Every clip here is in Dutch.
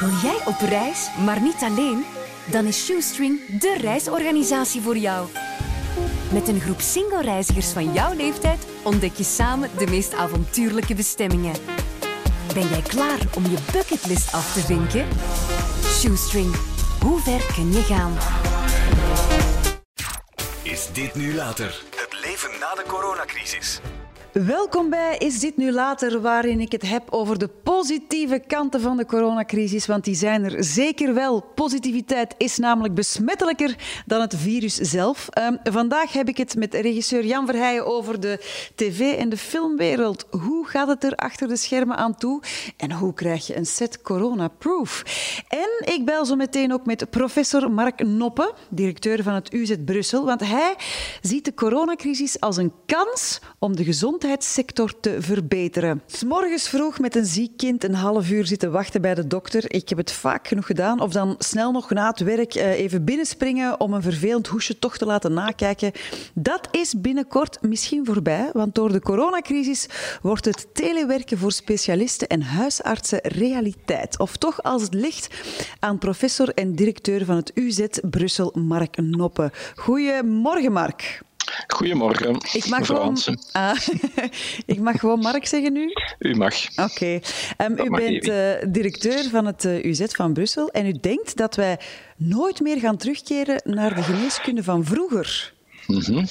Wil jij op reis, maar niet alleen? Dan is Shoestring de reisorganisatie voor jou. Met een groep single-reizigers van jouw leeftijd ontdek je samen de meest avontuurlijke bestemmingen. Ben jij klaar om je bucketlist af te vinken? Shoestring, hoe ver kun je gaan? Is dit nu later? Het leven na de coronacrisis. Welkom bij Is dit nu later, waarin ik het heb over de positieve kanten van de coronacrisis, want die zijn er zeker wel. Positiviteit is namelijk besmettelijker dan het virus zelf. Ehm, vandaag heb ik het met regisseur Jan Verheijen over de tv- en de filmwereld. Hoe gaat het er achter de schermen aan toe en hoe krijg je een set corona-proof? En ik bel zo meteen ook met professor Mark Noppe, directeur van het UZ Brussel, want hij ziet de coronacrisis als een kans om de gezondheid gezondheidssector te verbeteren. S morgens vroeg met een ziek kind een half uur zitten wachten bij de dokter. Ik heb het vaak genoeg gedaan. Of dan snel nog na het werk eh, even binnenspringen om een vervelend hoesje toch te laten nakijken. Dat is binnenkort misschien voorbij, want door de coronacrisis wordt het telewerken voor specialisten en huisartsen realiteit. Of toch als het ligt aan professor en directeur van het UZ Brussel, Mark Noppe. Goedemorgen, Mark. Goedemorgen, ik mag gewoon, ah, ik mag gewoon Mark zeggen nu? U mag. Oké. Um, u bent uh, directeur van het uh, UZ van Brussel en u denkt dat wij nooit meer gaan terugkeren naar de geneeskunde van vroeger. Mm -hmm.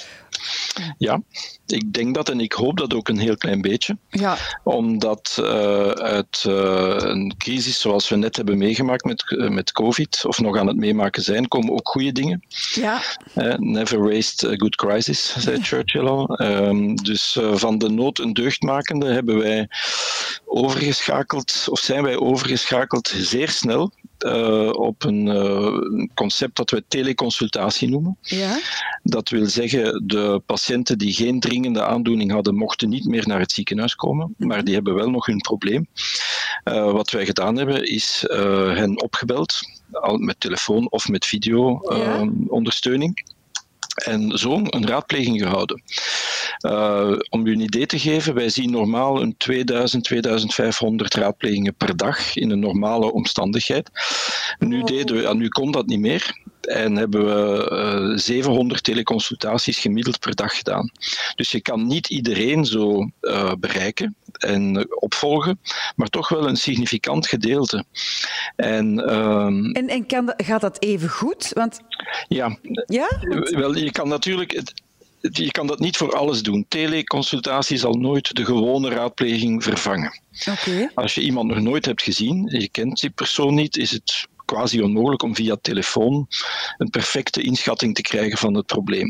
Ja, ik denk dat en ik hoop dat ook een heel klein beetje. Ja. Omdat uh, uit uh, een crisis zoals we net hebben meegemaakt met, uh, met COVID, of nog aan het meemaken zijn, komen ook goede dingen. Ja. never waste a good crisis, zei Churchill al. Um, dus van de nood een deugdmakende hebben wij overgeschakeld, of zijn wij overgeschakeld zeer snel uh, op een uh, concept dat we teleconsultatie noemen. Ja. Dat wil zeggen, de patiënten die geen dringende aandoening hadden, mochten niet meer naar het ziekenhuis komen, Mhm. maar die hebben wel nog hun probleem. Uh, wat wij gedaan hebben, is hen opgebeld, al met telefoon of met video-ondersteuning. Ja. En zo een raadpleging gehouden. Uh, om u een idee te geven, wij zien normaal een 2000, 2500 raadplegingen per dag in een normale omstandigheid. Nu, deden we, nu kon dat niet meer en hebben we uh, 700 teleconsultaties gemiddeld per dag gedaan. Dus je kan niet iedereen zo uh, bereiken en opvolgen, maar toch wel een significant gedeelte. En, um, en, en kan, gaat dat even goed? Want... Ja, ja? wel, je kan natuurlijk je kan dat niet voor alles doen. Teleconsultatie zal nooit de gewone raadpleging vervangen. Okay. Als je iemand nog nooit hebt gezien, je kent die persoon niet, is het quasi onmogelijk om via telefoon een perfecte inschatting te krijgen van het probleem.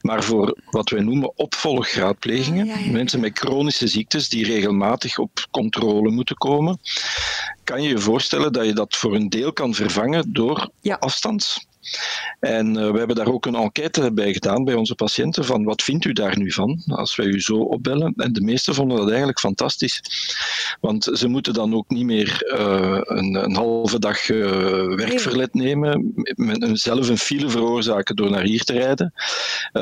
Maar voor wat wij noemen opvolgraadplegingen, ja, ja, ja. mensen met chronische ziektes die regelmatig op controle moeten komen, kan je je voorstellen dat je dat voor een deel kan vervangen door afstands. En uh, we hebben daar ook een enquête bij gedaan bij onze patiënten van wat vindt u daar nu van als wij u zo opbellen. En de meesten vonden dat eigenlijk fantastisch. Want ze moeten dan ook niet meer uh, een, een, halve dag uh, werkverlet nemen, met een, zelf een file veroorzaken door naar hier te rijden,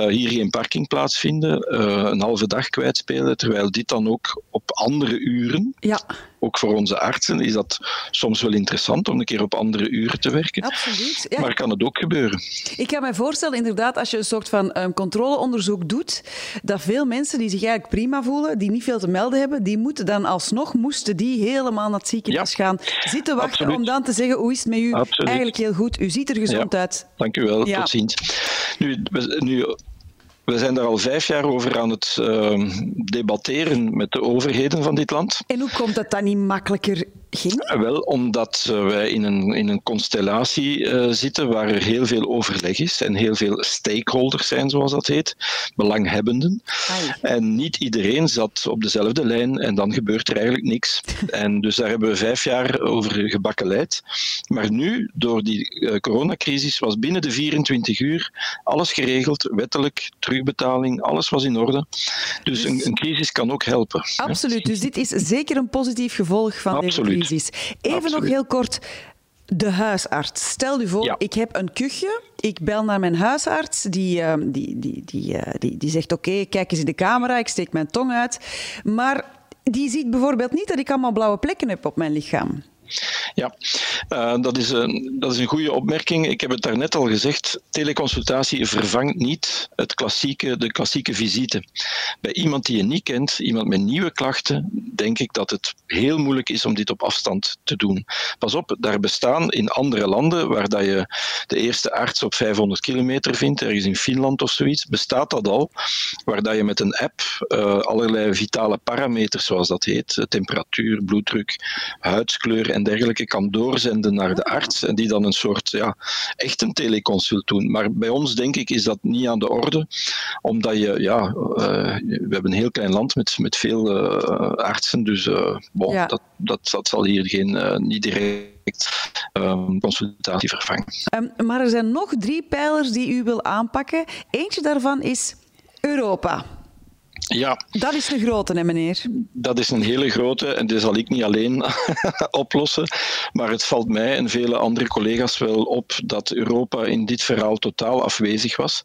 hier geen parkingplaats vinden, een halve dag kwijtspelen, terwijl dit dan ook op andere uren ja ook voor onze artsen is dat soms wel interessant om een keer op andere uren te werken. Absoluut. Ja. Maar kan het ook gebeuren? Ik kan me voorstellen, inderdaad, als je een soort van um, controleonderzoek doet, dat veel mensen die zich eigenlijk prima voelen, die niet veel te melden hebben, die moeten dan alsnog, moesten die helemaal naar het ziekenhuis ja. gaan zitten wachten Absoluut. om dan te zeggen, hoe is het met u? Absoluut. Eigenlijk heel goed, u ziet er gezond ja. uit. Dank u wel, tot ziens. Nu, nu we zijn daar al vijf jaar over aan het uh, debatteren met de overheden van dit land. En hoe komt dat dan niet makkelijker ging? Wel, omdat wij in een, in een constellatie uh, zitten waar er heel veel overleg is en heel veel stakeholders zijn, zoals dat heet, belanghebbenden. Ai. En niet iedereen zat op dezelfde lijn en dan gebeurt er eigenlijk niks. en dus daar hebben we vijf jaar over gebakkeleid. Maar nu, door die uh, coronacrisis, was binnen de 24 uur alles geregeld, wettelijk, terugbetaling, alles was in orde. Dus een, een crisis kan ook helpen. Absoluut, dus dit is zeker een positief gevolg van Absoluut. deze Even Absoluut. nog heel kort. De huisarts. Stel u voor, Ja. ik heb een kuchje. Ik bel naar mijn huisarts. Die, uh, die, die, die, uh, die, die zegt: Oké, okay, kijk eens in de camera. Ik steek mijn tong uit. Maar die ziet bijvoorbeeld niet dat ik allemaal blauwe plekken heb op mijn lichaam. Ja, uh, dat, is een, dat is een goede opmerking. Ik heb het daarnet al gezegd. Teleconsultatie vervangt niet het klassieke, de klassieke visite. Bij iemand die je niet kent, iemand met nieuwe klachten, denk ik dat het heel moeilijk is om dit op afstand te doen. Pas op, daar bestaan in andere landen waar dat je de eerste arts op 500 kilometer vindt, ergens in Finland of zoiets, bestaat dat al, waar dat je met een app uh, allerlei vitale parameters, zoals dat heet, temperatuur, bloeddruk, huidskleur en dergelijke, kan doorzenden naar de arts en die dan een soort, ja, echt een teleconsult doen. Maar bij ons, denk ik, is dat niet aan de orde, omdat je, ja, uh, we hebben een heel klein land met, met veel uh, artsen, dus bon, ja. dat, dat, dat zal hier geen, niet direct um, consultatie vervangen. Um, maar er zijn nog drie pijlers die u wil aanpakken. Eentje daarvan is Europa. Ja. Dat is een grote, hè, meneer? Dat is een hele grote en die zal ik niet alleen oplossen. Maar het valt mij en vele andere collega's wel op dat Europa in dit verhaal totaal afwezig was.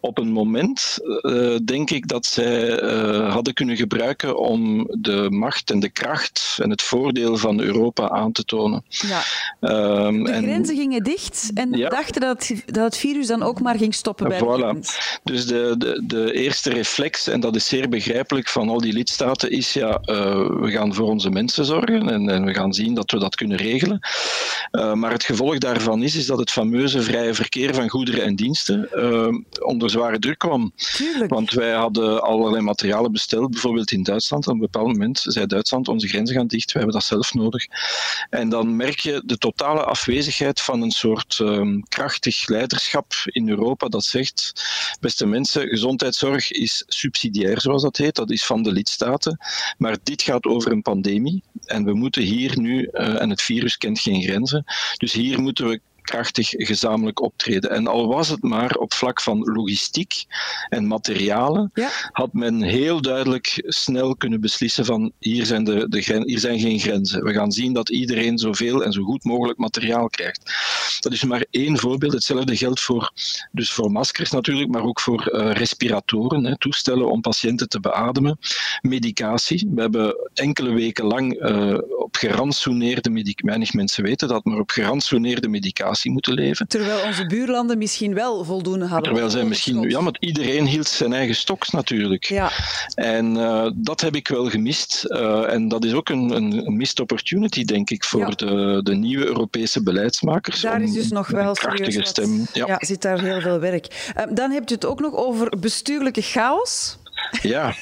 Op een moment uh, denk ik dat zij uh, hadden kunnen gebruiken om de macht en de kracht en het voordeel van Europa aan te tonen. Ja. Um, de grenzen gingen dicht en ja. dachten dat het, dat het virus dan ook maar ging stoppen bij voilà. Dus de, de, de eerste reflex, en dat is zeer begrijpelijk van al die lidstaten is, ja, uh, we gaan voor onze mensen zorgen en, en, we gaan zien dat we dat kunnen regelen. Uh, maar het gevolg daarvan is, is dat het fameuze vrije verkeer van goederen en diensten uh, onder zware druk kwam. Tuurlijk. Want wij hadden allerlei materialen besteld, bijvoorbeeld in Duitsland. Op een bepaald moment zei Duitsland, onze grenzen gaan dicht, we hebben dat zelf nodig. En dan merk je de totale afwezigheid van een soort um, krachtig leiderschap in Europa dat zegt, beste mensen, gezondheidszorg is subsidiair, zoals dat heet. Dat is van de lidstaten. Maar dit gaat over een pandemie. En we moeten hier nu, uh, en het virus kent geen grenzen, dus hier moeten we krachtig gezamenlijk optreden. En al was het maar op vlak van logistiek en materialen, ja. had men heel duidelijk snel kunnen beslissen van hier zijn, de, de hier zijn geen grenzen. We gaan zien dat iedereen zoveel en zo goed mogelijk materiaal krijgt. Dat is maar één voorbeeld. Hetzelfde geldt voor, dus voor maskers natuurlijk, maar ook voor uh, respiratoren, hè, toestellen om patiënten te beademen, medicatie. We hebben enkele weken lang uh, op gerantsoeneerde medicatie, weinig mensen weten dat, maar op gerantsoeneerde medicatie moeten leven. Terwijl onze buurlanden misschien wel voldoende hadden. Terwijl zij misschien, ja, maar iedereen hield zijn eigen stoks natuurlijk. Ja. En uh, dat heb ik wel gemist. Uh, en dat is ook een, een missed opportunity, denk ik, voor ja. de, de nieuwe Europese beleidsmakers. Daar is dus nog wel krachtige stem. Ja. ja, zit daar heel veel werk. Uh, dan heb je het ook nog over bestuurlijke chaos. Ja,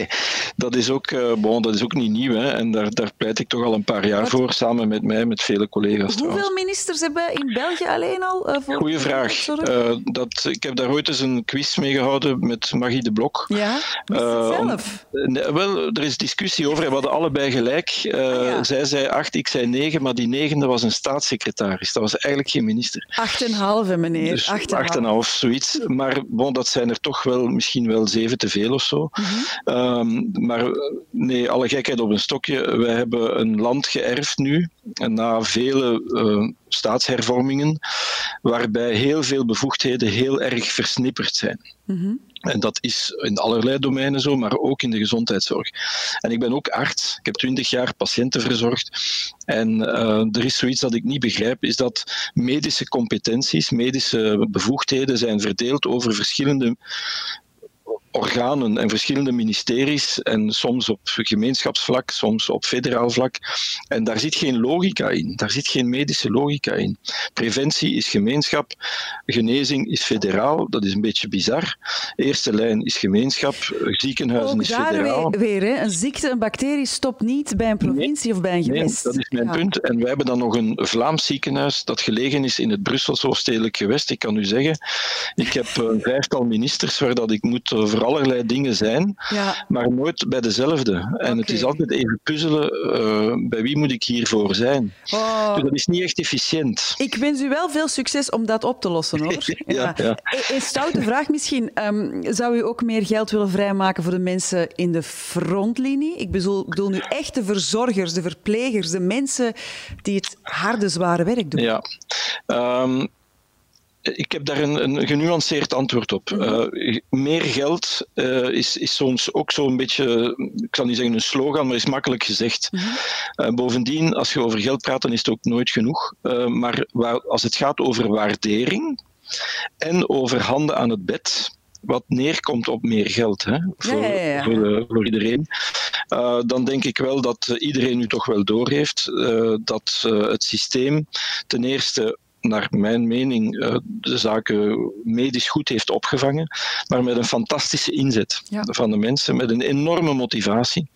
dat is ook, uh, bon, dat is ook niet nieuw. Hè. En daar, daar pleit ik toch al een paar jaar Wat? voor, samen met mij, met vele collega's. Hoeveel trouwens. ministers hebben in België alleen al? Uh, voor Goeie vraag. Uh, dat, ik heb daar ooit eens een quiz mee gehouden met Magie de Blok. Ja, zelf? Om, wel, er is discussie over. We hadden allebei gelijk. Ah, ja. Zij zei acht, ik zei negen, maar die negende was een staatssecretaris. Dat was eigenlijk geen minister. Acht en halve, meneer. Dus acht en, acht en half, zoiets. Maar bon, dat zijn er toch wel misschien wel zeven te veel of zo. Mhm. Um, maar nee, alle gekheid op een stokje. We hebben een land geërfd nu, na vele uh, staatshervormingen, waarbij heel veel bevoegdheden heel erg versnipperd zijn. Mhm. En dat is in allerlei domeinen zo, maar ook in de gezondheidszorg. En ik ben ook arts. Ik heb twintig jaar patiënten verzorgd. En uh, er is zoiets dat ik niet begrijp, is dat medische competenties, medische bevoegdheden zijn verdeeld over verschillende organen en verschillende ministeries en soms op gemeenschapsvlak, soms op federaal vlak. En daar zit geen logica in, daar zit geen medische logica in. Preventie is gemeenschap, genezing is federaal, dat is een beetje bizar. Eerste lijn is gemeenschap, ziekenhuizen Ook is federaal. weer, weer hè? een ziekte, een bacterie stopt niet bij een provincie nee, of bij een gewest. Nee, dat is mijn ja. punt. En wij hebben dan nog een Vlaams ziekenhuis dat gelegen is in het Brusselse hoofdstedelijk gewest. Ik kan u zeggen, ik heb een vijftal ministers waar dat ik moet over allerlei dingen zijn, ja. maar nooit bij dezelfde. En okay. het is altijd even puzzelen, uh, bij wie moet ik hiervoor zijn? Oh. Dus dat is niet echt efficiënt. Ik wens u wel veel succes om dat op te lossen, hoor. ja, ja. Een stoute vraag misschien. Um, zou u ook meer geld willen vrijmaken voor de mensen in de frontlinie? Ik bedoel, bedoel nu echt de verzorgers, de verplegers, de mensen die het harde, zware werk doen. Ja. Um, ik heb daar een, een genuanceerd antwoord op. Uh, meer geld uh, is, is soms ook zo'n beetje, ik zal niet zeggen een slogan, maar is makkelijk gezegd. Mm -hmm. bovendien, als je over geld praat, dan is het ook nooit genoeg. maar waar, als het gaat over waardering en over handen aan het bed, wat neerkomt op meer geld hè, voor, ja, ja, ja. Voor, voor, iedereen, uh, dan denk ik wel dat iedereen nu toch wel doorheeft uh, dat uh, het systeem ten eerste naar mijn mening, uh, de zaken medisch goed heeft opgevangen, maar met een fantastische inzet ja. van de mensen, met een enorme motivatie.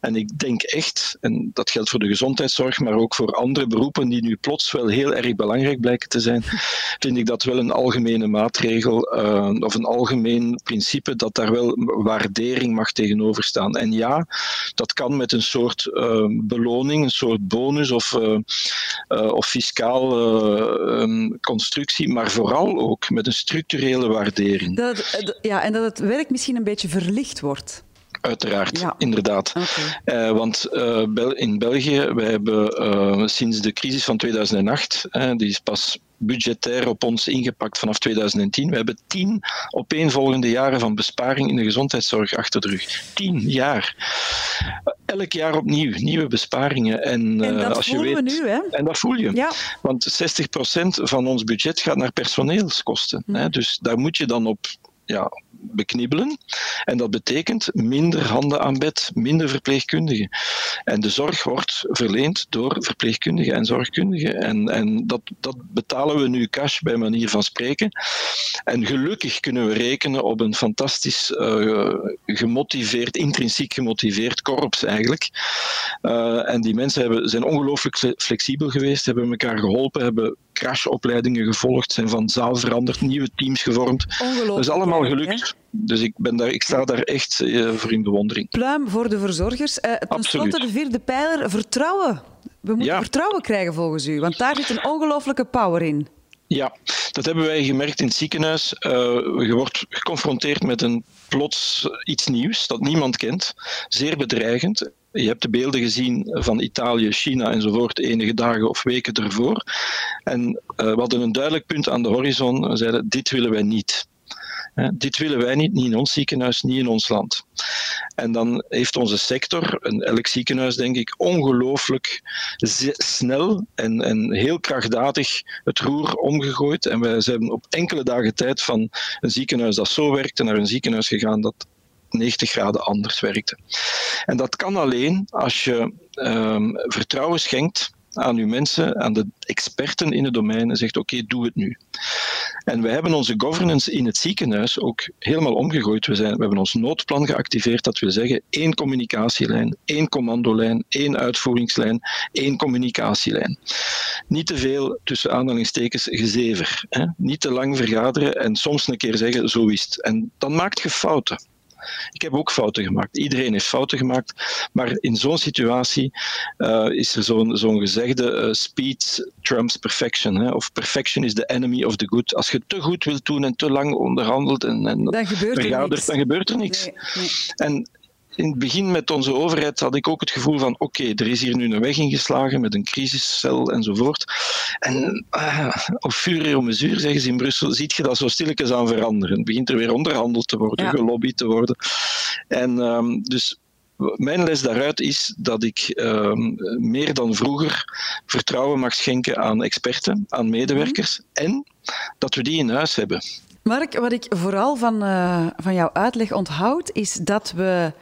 En ik denk echt, en dat geldt voor de gezondheidszorg, maar ook voor andere beroepen die nu plots wel heel erg belangrijk blijken te zijn, vind ik dat wel een algemene maatregel uh, of een algemeen principe dat daar wel waardering mag tegenover staan. En ja, dat kan met een soort uh, beloning, een soort bonus of, of fiscaal um, constructie, maar vooral ook met een structurele waardering. Dat het, ja, en dat het werk misschien een beetje verlicht wordt. Uiteraard, ja. inderdaad. Okay. Uh, want uh, in België, wij hebben uh, sinds de crisis van 2008, die is pas budgetair op ons ingepakt vanaf 2010. We hebben tien opeenvolgende jaren van besparing in de gezondheidszorg achter de rug. Tien jaar. Elk jaar opnieuw, nieuwe besparingen. En, en dat als voelen je weet, we nu, hè? En dat voel je. Ja. Want 60% van ons budget gaat naar personeelskosten. Hm. Hè? Dus daar moet je dan op ja, beknibbelen. En dat betekent minder handen aan bed, minder verpleegkundigen. En de zorg wordt verleend door verpleegkundigen en zorgkundigen. En, en dat, dat betalen we nu cash bij manier van spreken. En gelukkig kunnen we rekenen op een fantastisch uh, gemotiveerd, intrinsiek gemotiveerd korps eigenlijk. Uh, en die mensen hebben, zijn ongelooflijk flexibel geweest, hebben elkaar geholpen, hebben crashopleidingen gevolgd, zijn van zaal veranderd, nieuwe teams gevormd. Dat is allemaal gelukt. Dus ik, ben daar, ik sta daar echt uh, voor in bewondering. Pluim voor de verzorgers. Uh, ten slotte de vierde pijler, vertrouwen. We moeten ja. vertrouwen krijgen volgens u, want daar zit een ongelooflijke power in. Ja, dat hebben wij gemerkt in het ziekenhuis. Uh, je wordt geconfronteerd met een plots iets nieuws dat niemand kent, zeer bedreigend. Je hebt de beelden gezien van Italië, China enzovoort enige dagen of weken ervoor. En uh, we hadden een duidelijk punt aan de horizon. We zeiden, dit willen wij niet. Dit willen wij niet, niet in ons ziekenhuis, niet in ons land. En dan heeft onze sector, en elk ziekenhuis denk ik, ongelooflijk snel en, en heel krachtdadig het roer omgegooid. En wij zijn op enkele dagen tijd van een ziekenhuis dat zo werkte naar een ziekenhuis gegaan dat 90 graden anders werkte. En dat kan alleen als je um, vertrouwen schenkt aan uw mensen, aan de experten in het domein en zegt oké, doe het nu. En wij hebben onze governance in het ziekenhuis ook helemaal omgegooid. We, zijn, we hebben ons noodplan geactiveerd, dat wil zeggen één communicatielijn, één commandolijn, één uitvoeringslijn, één communicatielijn. Niet te veel tussen aanhalingstekens gezever. Hè? Niet te lang vergaderen en soms een keer zeggen zo is het. En dan maakt je fouten. Ik heb ook fouten gemaakt. Iedereen heeft fouten gemaakt. Maar in zo'n situatie uh, is er zo'n zo'n gezegde uh, speed trumps perfection. Hè? Of perfection is the enemy of the good. Als je te goed wilt doen en te lang onderhandelt en, en dan gebeurt er niks. Dan gebeurt er niks. Nee, nee. En in het begin met onze overheid had ik ook het gevoel van oké, okay, er is hier nu een weg ingeslagen met een crisiscel enzovoort. En uh, op fur et mesure, zeggen ze in Brussel, ziet je dat zo stilletjes aan veranderen. Het begint er weer onderhandeld te worden, ja. gelobbyd te worden. En um, dus mijn les daaruit is dat ik um, meer dan vroeger vertrouwen mag schenken aan experten, aan medewerkers mm. en dat we die in huis hebben. Mark, wat ik vooral van, uh, van jouw uitleg onthoud, is dat we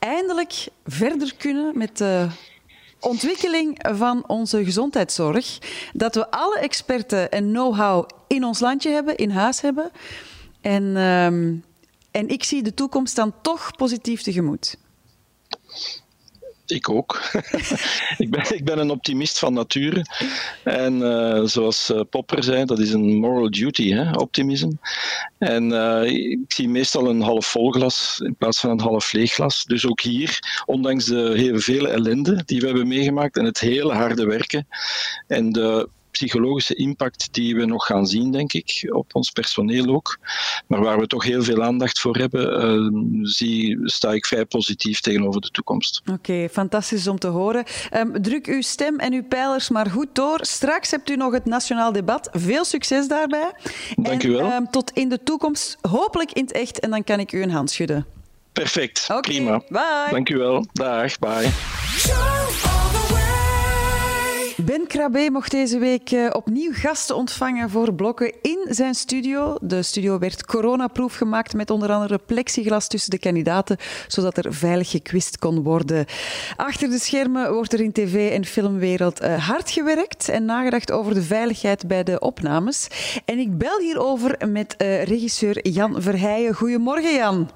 eindelijk verder kunnen met de ontwikkeling van onze gezondheidszorg. Dat we alle experten en know-how in ons landje hebben, in huis hebben. En, um, en ik zie de toekomst dan toch positief tegemoet. Ik ook. ik, ben, ik ben een optimist van nature. En uh, zoals uh, Popper zei, dat is een moral duty, hè, optimisme. En uh, ik zie meestal een half vol glas in plaats van een half leeg glas. Dus ook hier, ondanks de hele vele ellende die we hebben meegemaakt en het hele harde werken en de psychologische impact die we nog gaan zien, denk ik, op ons personeel ook. Maar waar we toch heel veel aandacht voor hebben, uh, zie, sta ik vrij positief tegenover de toekomst. Oké, fantastisch om te horen. Um, druk uw stem en uw pijlers maar goed door. Straks hebt u nog het nationaal debat. Veel succes daarbij. Dank u wel. Um, tot in de toekomst, hopelijk in het echt, en dan kan ik u een hand schudden. Perfect, okay, prima. Bye. Dank u wel. Dag, bye. Ben Krabbe mocht deze week eh, opnieuw gasten ontvangen voor blokken in zijn studio. De studio werd coronaproof gemaakt met onder andere plexiglas tussen de kandidaten, zodat er veilig gekwist kon worden. Achter de schermen wordt er in tv- en filmwereld eh, hard gewerkt en nagedacht over de veiligheid bij de opnames. En ik bel hierover met uh, regisseur Jan Verheijen. Goedemorgen, Jan.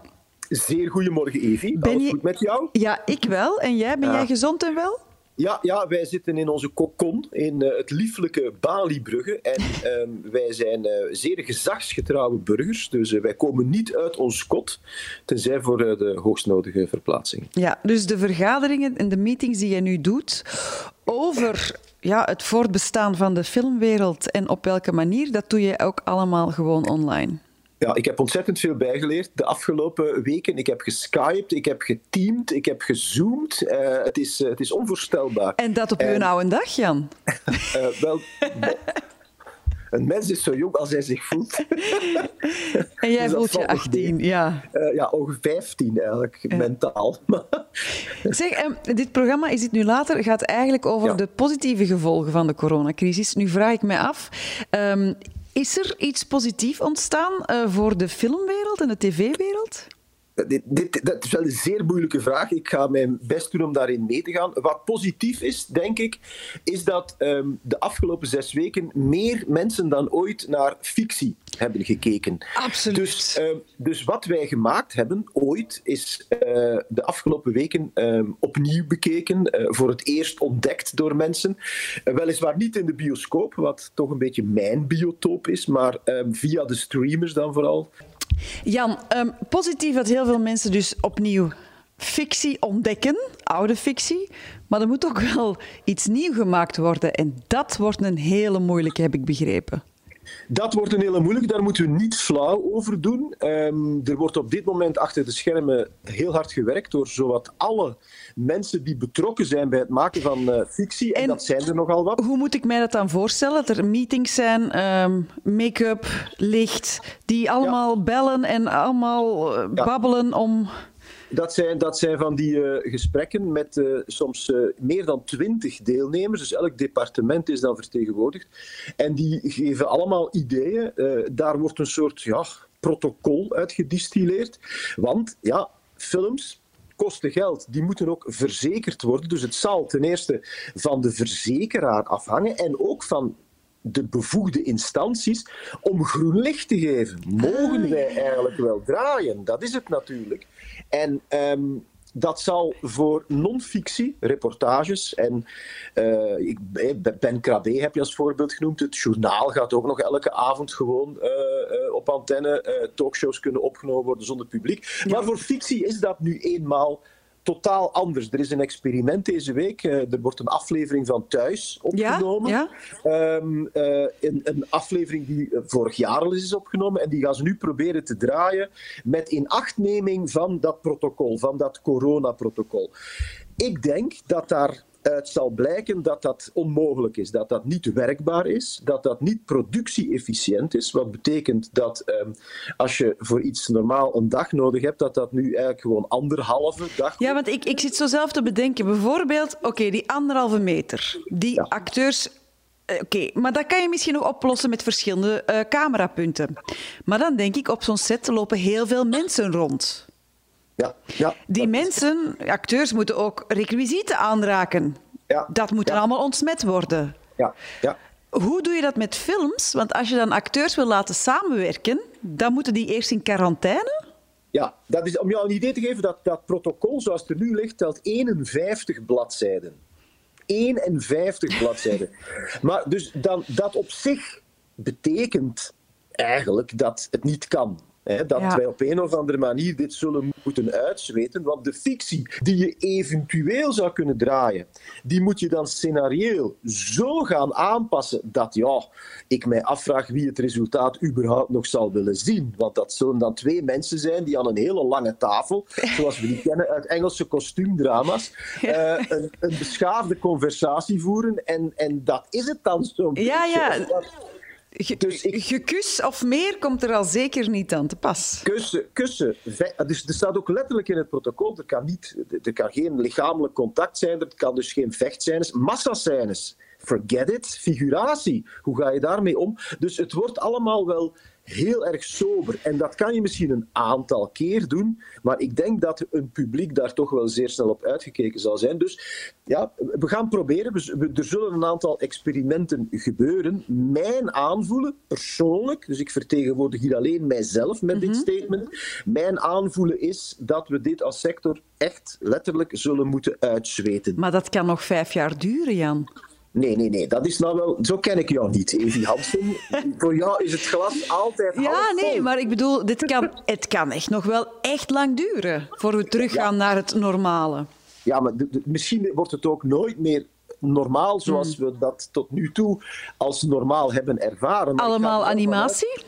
Zeer goedemorgen, Evie. Ben Alles je... goed met jou? Ja, ik wel. En jij? Ben jij gezond en wel? Ja, ja, wij zitten in onze kokon in uh, het lieflijke Bali-brugge. En uh, wij zijn uh, zeer gezagsgetrouwe burgers. Dus uh, wij komen niet uit ons kot, tenzij voor de hoogstnodige verplaatsing. Ja, dus de vergaderingen en de meetings die je nu doet over ja, het voortbestaan van de filmwereld en op welke manier, dat doe je ook allemaal gewoon online. Ja, ik heb ontzettend veel bijgeleerd de afgelopen weken. Ik heb geskyped, ik heb geteamd, ik heb gezoomd. Uh, het, is, uh, het is onvoorstelbaar. En dat op uw oude dag, Jan? uh, wel, een mens is zo jong als hij zich voelt. en jij dus voelt je 18, ja. ja, ongeveer 15 eigenlijk, ja. mentaal. zeg, um, dit programma, is dit nu later, gaat eigenlijk over ja. de positieve gevolgen van de coronacrisis. Nu vraag ik mij af, um, is er iets positiefs ontstaan uh, voor de filmwereld en de tv-wereld? Dit, dit, dat is wel een zeer moeilijke vraag. Ik ga mijn best doen om daarin mee te gaan. Wat positief is, denk ik, is dat um, de afgelopen zes weken meer mensen dan ooit naar fictie hebben gekeken. Absoluut. Dus, uh, dus wat wij gemaakt hebben ooit, is uh, de afgelopen weken uh, opnieuw bekeken, eh, voor het eerst ontdekt door mensen. weliswaar niet in de bioscoop, wat toch een beetje mijn biotoop is, maar ehm, via de streamers dan vooral. Jan, um, positief dat heel veel mensen dus opnieuw fictie ontdekken, oude fictie. Maar er moet ook wel iets nieuw gemaakt worden. En dat wordt een hele moeilijke, heb ik begrepen. Dat wordt een hele moeilijke, daar moeten we niet flauw over doen. Um, er wordt op dit moment achter de schermen heel hard gewerkt door zowat alle mensen die betrokken zijn bij het maken van uh, fictie. En, en, dat zijn er nogal wat. Hoe moet ik mij dat dan voorstellen? Dat er meetings zijn, um, make-up, licht, die allemaal ja. bellen en allemaal uh, babbelen om dat zijn, dat zijn van die uh, gesprekken met uh, soms uh, meer dan twintig deelnemers. Dus elk departement is dan vertegenwoordigd. En die geven allemaal ideeën. daar wordt een soort ja, protocol uit gedistilleerd. Want ja, films, kosten geld. Die moeten ook verzekerd worden. Dus het zal ten eerste van de verzekeraar afhangen en ook van de bevoegde instanties om groen licht te geven. Mogen ah, wij eigenlijk wel draaien? Dat is het natuurlijk. En um, dat zal voor non-fictie, reportages en uh, ik, Ben Krabbe heb je als voorbeeld genoemd. Het journaal gaat ook nog elke avond gewoon uh, uh, op antenne talkshows kunnen opgenomen worden zonder publiek. Maar voor fictie is dat nu eenmaal totaal anders. Er is een experiment deze week. Uh, er wordt een aflevering van Thuis opgenomen. Ja? Ja? Um, uh, een, een, aflevering die vorig jaar al is opgenomen. En die gaan ze nu proberen te draaien met inachtneming van dat protocol, van dat coronaprotocol. Ik denk dat daar uit zal blijken dat dat onmogelijk is, dat dat niet werkbaar is, dat dat niet productie-efficiënt is. Wat betekent dat um, als je voor iets normaal een dag nodig hebt, dat dat nu eigenlijk gewoon anderhalve dag. Ja, want ik, ik zit zo zelf te bedenken. Bijvoorbeeld, oké, okay, die anderhalve meter. Die ja. acteurs Oké, okay, maar dat kan je misschien nog oplossen met verschillende uh, camerapunten. Maar dan denk ik, op zo'n set lopen heel veel mensen rond. Ja, ja, Die mensen, acteurs, moeten ook requisieten aanraken. Ja, dat moet ja. allemaal ontsmet worden. Ja, ja. Hoe doe je dat met films? Want als je dan acteurs wil laten samenwerken, dan moeten die eerst in quarantaine? Ja, dat is, om jou een idee te geven, dat, dat protocol zoals het er nu ligt, telt 51 bladzijden. 51 bladzijden. maar dus dan, dat op zich betekent eigenlijk dat het niet kan. Hè, dat Ja. wij op een of andere manier dit zullen moeten uitzweten. Want de fictie die je eventueel zou kunnen draaien, die moet je dan scenarioel zo gaan aanpassen dat ja, ik mij afvraag wie het resultaat überhaupt nog zal willen zien. Want dat zullen dan twee mensen zijn die aan een hele lange tafel, zoals we die kennen uit Engelse kostuumdrama's, eh, een, een beschaafde conversatie voeren. En, en dat is het dan zo'n Ja, ja. Ge- Dus ik- Gekus of meer komt er al zeker niet aan te pas. Kussen, kussen. Ve- Dus er staat ook letterlijk in het protocol, er kan, niet, er kan geen lichamelijk contact zijn, er kan dus geen vechtscènes, massascènes. Forget it, figuratie. Hoe ga je daarmee om? Dus het wordt allemaal wel heel erg sober. En dat kan je misschien een aantal keer doen, maar ik denk dat een publiek daar toch wel zeer snel op uitgekeken zal zijn. Dus ja, we gaan proberen. We Er zullen een aantal experimenten gebeuren. Mijn aanvoelen, persoonlijk, dus ik vertegenwoordig hier alleen mijzelf met dit statement. Mijn aanvoelen is dat we dit als sector echt letterlijk zullen moeten uitzweten. Maar dat kan nog vijf jaar duren, Jan. Nee, nee, nee, dat is nou wel. Zo ken ik jou niet, Evi Hansen. Voor jou is het glas altijd Ja, nee, maar ik bedoel, dit kan, het kan echt nog wel echt lang duren voor we teruggaan naar het normale. Ja, maar de- de- misschien wordt het ook nooit meer normaal zoals Hmm. we dat tot nu toe als normaal hebben ervaren. Maar Allemaal animatie?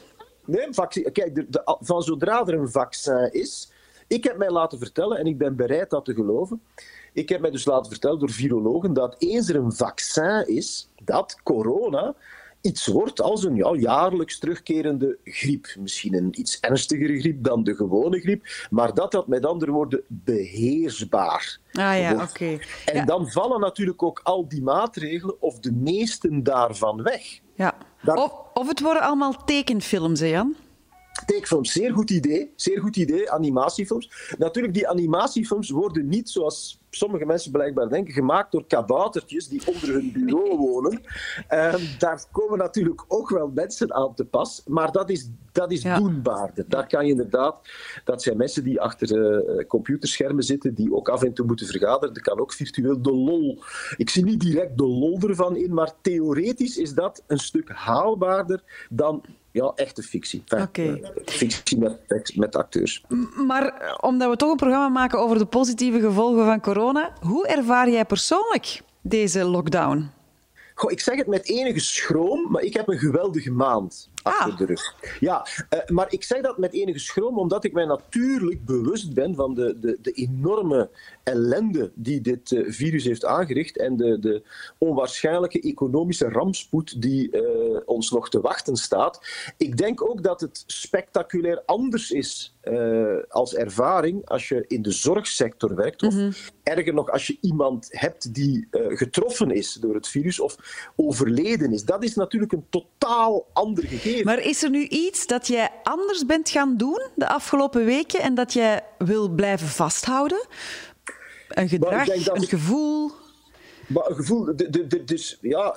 Nee, vaccin, kijk, de, de- van zodra er een vaccin is. Ik heb mij laten vertellen, en ik ben bereid dat te geloven. Ik heb mij dus laten vertellen door virologen dat eens er een vaccin is, dat corona iets wordt als een ja, jaarlijks terugkerende griep. Misschien een iets ernstigere griep dan de gewone griep, maar dat dat met andere woorden beheersbaar Ah ja, wordt. oké. En Ja. dan vallen natuurlijk ook al die maatregelen, of de meesten daarvan, weg. Ja. Of, of het worden allemaal tekenfilms, hè, Jan? Tekenfilms, zeer goed idee. Zeer goed idee, animatiefilms. Natuurlijk, die animatiefilms worden niet, zoals sommige mensen blijkbaar denken, gemaakt door kaboutertjes die onder hun bureau wonen. Ehm, daar komen natuurlijk ook wel mensen aan te pas, maar dat is, dat is Ja. doenbaarder. Daar kan je inderdaad, dat zijn mensen die achter eh, computerschermen zitten, die ook af en toe moeten vergaderen. Er kan ook virtueel de lol. Ik zie niet direct de lol ervan in, maar theoretisch is dat een stuk haalbaarder dan ja, echte fictie. Enfin, fictie met, met acteurs. Maar eh, omdat we toch een programma maken over de positieve gevolgen van corona, hoe ervaar jij persoonlijk deze lockdown? Goh, ik zeg het met enige schroom, maar ik heb een geweldige maand achter Ah. de rug. Ja, eh, maar ik zeg dat met enige schroom omdat ik mij natuurlijk bewust ben van de, de, de enorme ellende die dit eh, virus heeft aangericht en de, de onwaarschijnlijke economische rampspoed die eh, ons nog te wachten staat. Ik denk ook dat het spectaculair anders is eh, als ervaring als je in de zorgsector werkt. Of erger nog, als je iemand hebt die eh, getroffen is door het virus of overleden is. Dat is natuurlijk een totaal ander gegeven. Maar is er nu iets dat jij anders bent gaan doen de afgelopen weken en dat jij wil blijven vasthouden? Een gedrag, een gevoel? Maar een gevoel, de, de, de- dus ja,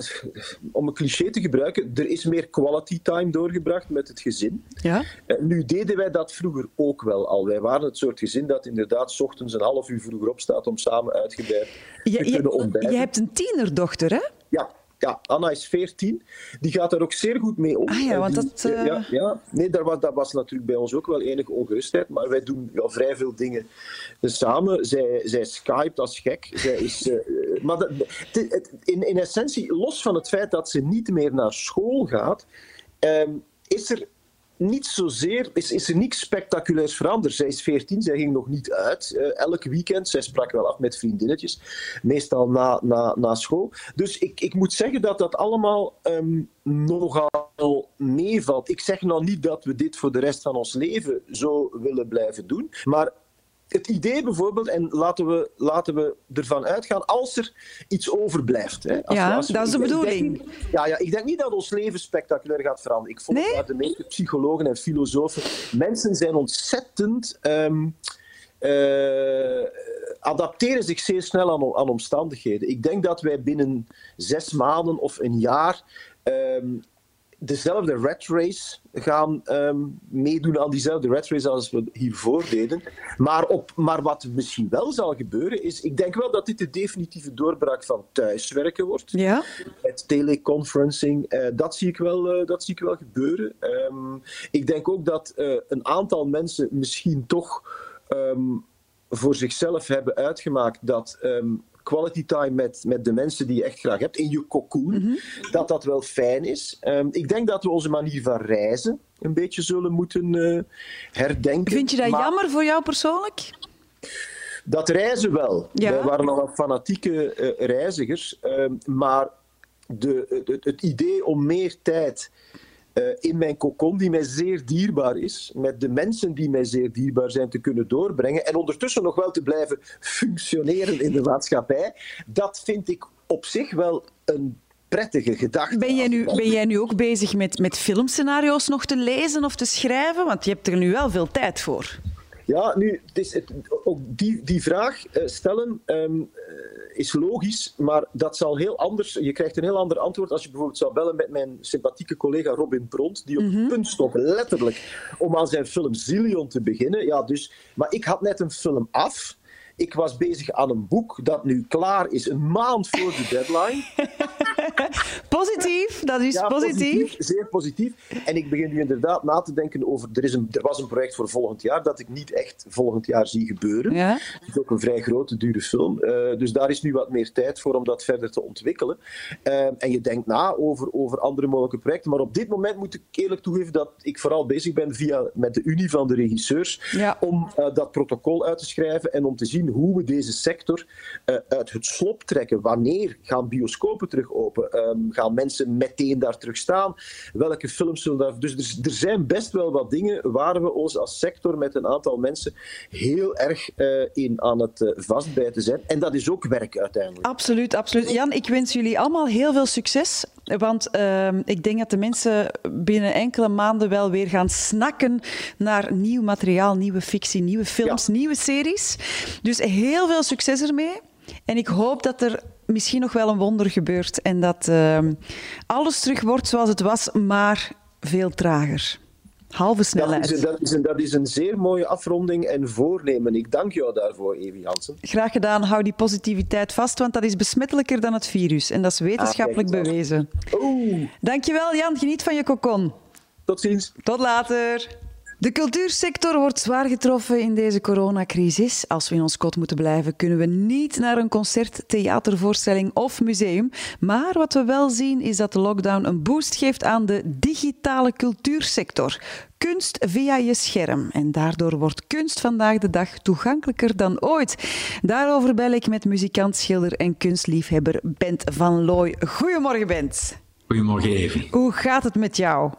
om een cliché te gebruiken, er is meer quality time doorgebracht met het gezin. Ja. Nu deden wij dat vroeger ook wel al. Wij waren het soort gezin dat inderdaad 's ochtends een half uur vroeger opstaat om samen uitgebreid te Je, kunnen ontbijten. je hebt een tienerdochter, hè? Ja, ja, Anna is 14. Die gaat daar ook zeer goed mee om. Ah ja, want die- dat, eh, ja, ja, nee, daar was, dat was natuurlijk bij ons ook wel enige ongerustheid. Maar wij doen ja, vrij veel dingen samen. Zij, zij skypt als gek. Zij is, eh, maar dat, het- het- in, in essentie, los van het feit dat ze niet meer naar school gaat, ehm, is er niet zozeer, is, is er niks spectaculairs veranderd. Zij is 14, zij ging nog niet uit eh, elk weekend. Zij sprak wel af met vriendinnetjes, meestal na, na, na school. Dus ik, ik moet zeggen dat dat allemaal ehm, nogal meevalt. Ik zeg nou niet dat we dit voor de rest van ons leven zo willen blijven doen, maar het idee bijvoorbeeld, en laten we, laten we ervan uitgaan, als er iets overblijft. Hè, als Ja, we- als we- dat is de denk bedoeling. ja, ja, ik denk niet dat ons leven spectaculair gaat veranderen. Ik volg Nee? daar de meeste psychologen en filosofen. Mensen zijn ontzettend. ehm, eh, adapteren zich zeer snel aan, aan omstandigheden. Ik denk dat wij binnen zes maanden of een jaar. ehm, dezelfde rat race gaan ehm, meedoen aan diezelfde rat race als we hiervoor deden. Maar, op, maar wat misschien wel zal gebeuren is, ik denk wel dat dit de definitieve doorbraak van thuiswerken wordt. Ja. Met teleconferencing, eh, dat, zie ik wel, eh, dat zie ik wel gebeuren. Ehm, ik denk ook dat eh, een aantal mensen misschien toch ehm, voor zichzelf hebben uitgemaakt dat quality time met, met de mensen die je echt graag hebt, in je cocoon, dat dat wel fijn is. Ehm, ik denk dat we onze manier van reizen een beetje zullen moeten eh, herdenken. Vind je dat Maar jammer voor jou persoonlijk? Dat reizen wel. Ja. Wij waren al fanatieke eh, reizigers, ehm, maar de, het, het idee om meer tijd in mijn cocon, die mij zeer dierbaar is, met de mensen die mij zeer dierbaar zijn, te kunnen doorbrengen en ondertussen nog wel te blijven functioneren in de maatschappij, dat vind ik op zich wel een prettige gedachte. Ben jij nu, ben jij nu ook bezig met, met filmscenario's nog te lezen of te schrijven? Want je hebt er nu wel veel tijd voor. Ja, nu, het is het, ook die, die vraag eh, stellen ehm, eh, is logisch, maar dat zal heel anders. Je krijgt een heel ander antwoord als je bijvoorbeeld zou bellen met mijn sympathieke collega Robin Pront, die op het punt stond, letterlijk, om aan zijn film Zillion te beginnen. Ja, dus, maar ik had net een film af. Ik was bezig aan een boek dat nu klaar is, een maand voor de deadline. Positief, dat is Ja, positief. Zeer positief. En ik begin nu inderdaad na te denken over. Er, is een, er was een project voor volgend jaar dat ik niet echt volgend jaar zie gebeuren. Ja. Het is ook een vrij grote, dure film. Eh, dus daar is nu wat meer tijd voor om dat verder te ontwikkelen. Eh, en je denkt na over, over andere mogelijke projecten. Maar op dit moment moet ik eerlijk toegeven dat ik vooral bezig ben via, met de Unie van de regisseurs. Ja. Om eh, dat protocol uit te schrijven en om te zien hoe we deze sector eh, uit het slop trekken. Wanneer gaan bioscopen terug open? Ehm, gaan mensen meteen daar terug staan? Welke films zullen daar... Dus er, zijn best wel wat dingen waar we ons als sector met een aantal mensen heel erg eh, in aan het eh, vastbijten zijn. En dat is ook werk uiteindelijk. Absoluut, absoluut. Jan, ik wens jullie allemaal heel veel succes. Want ehm, ik denk dat de mensen binnen enkele maanden wel weer gaan snakken naar nieuw materiaal, nieuwe fictie, nieuwe films, nieuwe series. Dus heel veel succes ermee. En ik hoop dat er misschien nog wel een wonder gebeurt en dat ehm, alles terug wordt zoals het was, maar veel trager. Halve Dat snelheid. is, dat, is een, dat is een zeer mooie afronding en voornemen. Ik dank jou daarvoor, Evi Hansen. Graag gedaan. Hou die positiviteit vast, want dat is besmettelijker dan het virus. En dat is wetenschappelijk Ah, kijk bewezen. Oeh, Dankjewel Jan, geniet van je kokon. tot ziens. Tot later. De cultuursector wordt zwaar getroffen in deze coronacrisis. Als we in ons kot moeten blijven, kunnen we niet naar een concert, theatervoorstelling of museum. Maar wat we wel zien is dat de lockdown een boost geeft aan de digitale cultuursector. Kunst via je scherm. En daardoor wordt kunst vandaag de dag toegankelijker dan ooit. Daarover bel ik met muzikant, schilder en kunstliefhebber Bent van Looy. Goedemorgen, Bent. Goedemorgen, Evi. Hoe gaat het met jou?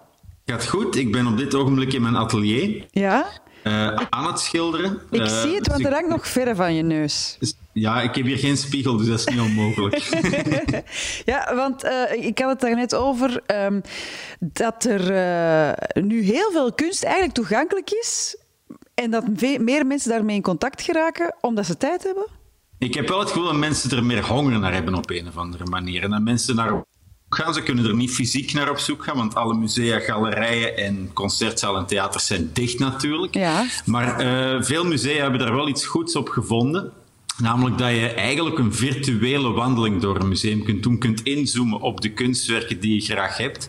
Gaat goed. Ik ben op dit ogenblik in mijn atelier Ja? eh, aan het schilderen. Ik Eh, zie het, dus want er ik- hangt nog verre van je neus. dus- ja, ik heb hier geen spiegel, dus dat is niet onmogelijk. Ja, want eh, ik had het daarnet over ehm, dat er nu heel veel kunst eigenlijk toegankelijk is en dat meer mensen daarmee in contact geraken omdat ze tijd hebben. ik heb wel het gevoel dat mensen er meer honger naar hebben op een of andere manier. En dat mensen zoek gaan. Ze kunnen er niet fysiek naar op zoek gaan, want alle musea, galerijen en concertzalen en theaters zijn dicht natuurlijk. Ja. Maar eh, veel musea hebben daar wel iets goeds op gevonden. Namelijk dat je eigenlijk een virtuele wandeling door een museum kunt doen, kunt inzoomen op de kunstwerken die je graag hebt.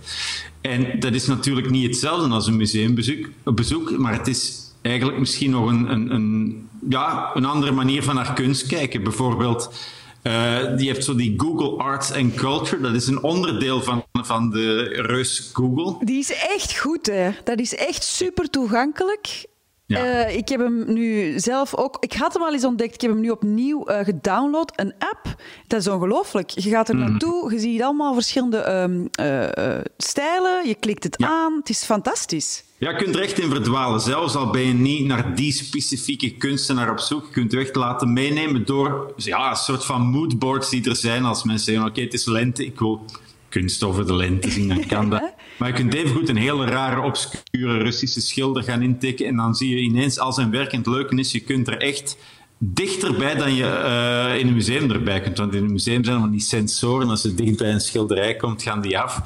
En dat is natuurlijk niet hetzelfde als een museumbezoek, bezoek, maar het is eigenlijk misschien nog een, een, een, ja, een andere manier van naar kunst kijken. Bijvoorbeeld, eh, die heeft zo die Google Arts and Culture, dat is een onderdeel van, van de reus Google. Die is echt goed, hè? Dat is echt super toegankelijk. Ja. Eh, ik heb hem nu zelf ook. Ik had hem al eens ontdekt. Ik heb hem nu opnieuw eh, gedownload. Een app. Dat is ongelooflijk. Je gaat er naartoe. Je ziet allemaal verschillende ehm, eh, eh, stijlen. Je klikt het Ja. aan. Het is fantastisch. Ja, je kunt er echt in verdwalen. Zelfs al ben je niet naar die specifieke kunstenaar op zoek. Je kunt je echt laten meenemen door ja, een soort van moodboards die er zijn. Als mensen zeggen, oké, het is lente, ik wil kunst over de lente zien, dan kan dat. Maar je kunt evengoed een hele rare, obscure Russische schilder gaan intikken. En dan zie je ineens, als een werk en het leuke is, je kunt er echt dichterbij dan je eh, in een museum erbij kunt. Want in een museum zijn er van die sensoren. Als je dicht bij een schilderij komt, gaan die af.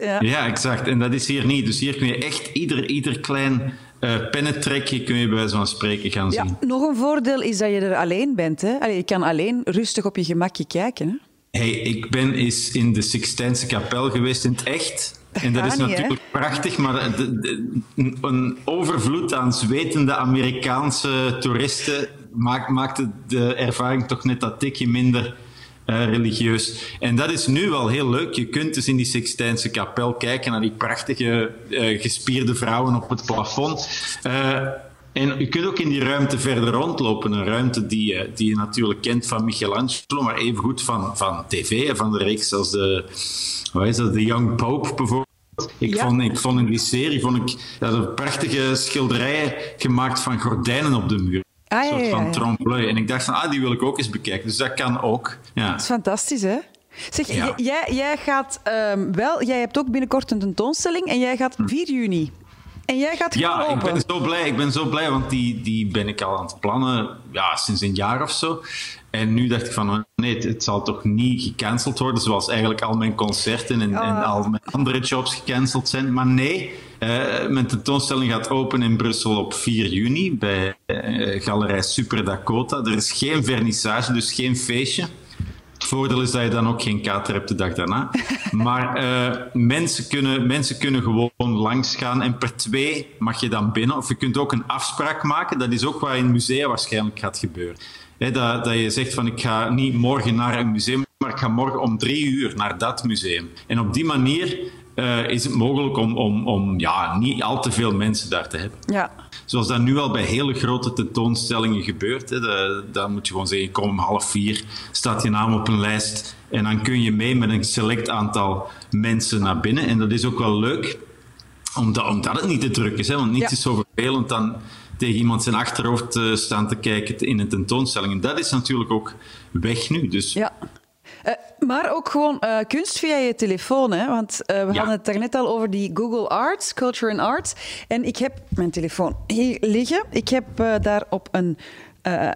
Ja. Ja, exact. En dat is hier niet. Dus hier kun je echt ieder, ieder klein uh, pennentrekje kun je bij wijze van spreken gaan ja, zien. Nog een voordeel is dat je er alleen bent. Hè? Allee, je kan alleen rustig op je gemakje kijken. Hè? Hey, ik ben eens in de Sixtijnse kapel geweest in het echt. En dat is natuurlijk prachtig, maar een overvloed aan zwetende Amerikaanse toeristen maakt, maakte de ervaring toch net dat tikje minder uh, religieus. En dat is nu wel heel leuk. Je kunt dus in die Sixtijnse kapel kijken naar die prachtige uh, gespierde vrouwen op het plafond. Uh, en je kunt ook in die ruimte verder rondlopen. Een ruimte die, die je natuurlijk kent van Michelangelo, maar evengoed van, van tv, van de reeks als de, wat is dat, The Young Pope bijvoorbeeld. Ik, vond, ik vond in die serie vond ik, dat prachtige schilderijen gemaakt van gordijnen op de muur. Ah, een soort van ja. trompe-l'œil. En ik dacht van, ah, die wil ik ook eens bekijken. Dus dat kan ook. Ja. Dat is fantastisch, hè? Zeg, Ja. jij, jij gaat ehm, wel, jij hebt ook binnenkort een tentoonstelling en jij gaat 4 juni. En jij gaat Hm. Ja, ik ben zo blij. Ik ben zo blij, want die, die ben ik al aan het plannen ja, sinds een jaar of zo. En nu dacht ik van, oh, nee, het, het zal toch niet gecanceld worden, zoals eigenlijk al mijn concerten en, en Ah. al mijn andere jobs gecanceld zijn. Maar nee, eh, mijn tentoonstelling gaat open in Brussel op 4 juni bij eh, Galerij Super Dakota. Er is geen vernissage, dus geen feestje. Het voordeel is dat je dan ook geen kater hebt de dag daarna. Maar eh, mensen, kunnen, mensen kunnen gewoon langsgaan en per twee mag je dan binnen. Of je kunt ook een afspraak maken. Dat is ook wat in musea waarschijnlijk gaat gebeuren. Dat, dat je zegt van ik ga niet morgen naar een museum, maar ik ga morgen om drie uur naar dat museum. En op die manier eh, is het mogelijk om, om, om ja, niet al te veel mensen daar te hebben. Ja. Zoals dat nu al bij hele grote tentoonstellingen gebeurt. Hè. Da- Dan moet je gewoon zeggen, kom om half vier, staat je naam op een lijst. En dan kun je mee met een select aantal mensen naar binnen. En dat is ook wel leuk, omdat, omdat het niet te druk is. Hè. Want niets Ja. is zo vervelend dan tegen iemand zijn achterhoofd eh, staan te kijken in een tentoonstelling. En dat is natuurlijk ook weg nu. Dus ja. Eh, maar ook gewoon eh, kunst via je telefoon. Hè? Want eh, we Ja. hadden het daarnet al over die Google Arts, Culture and Arts. En ik heb mijn telefoon hier liggen. Ik heb daarop een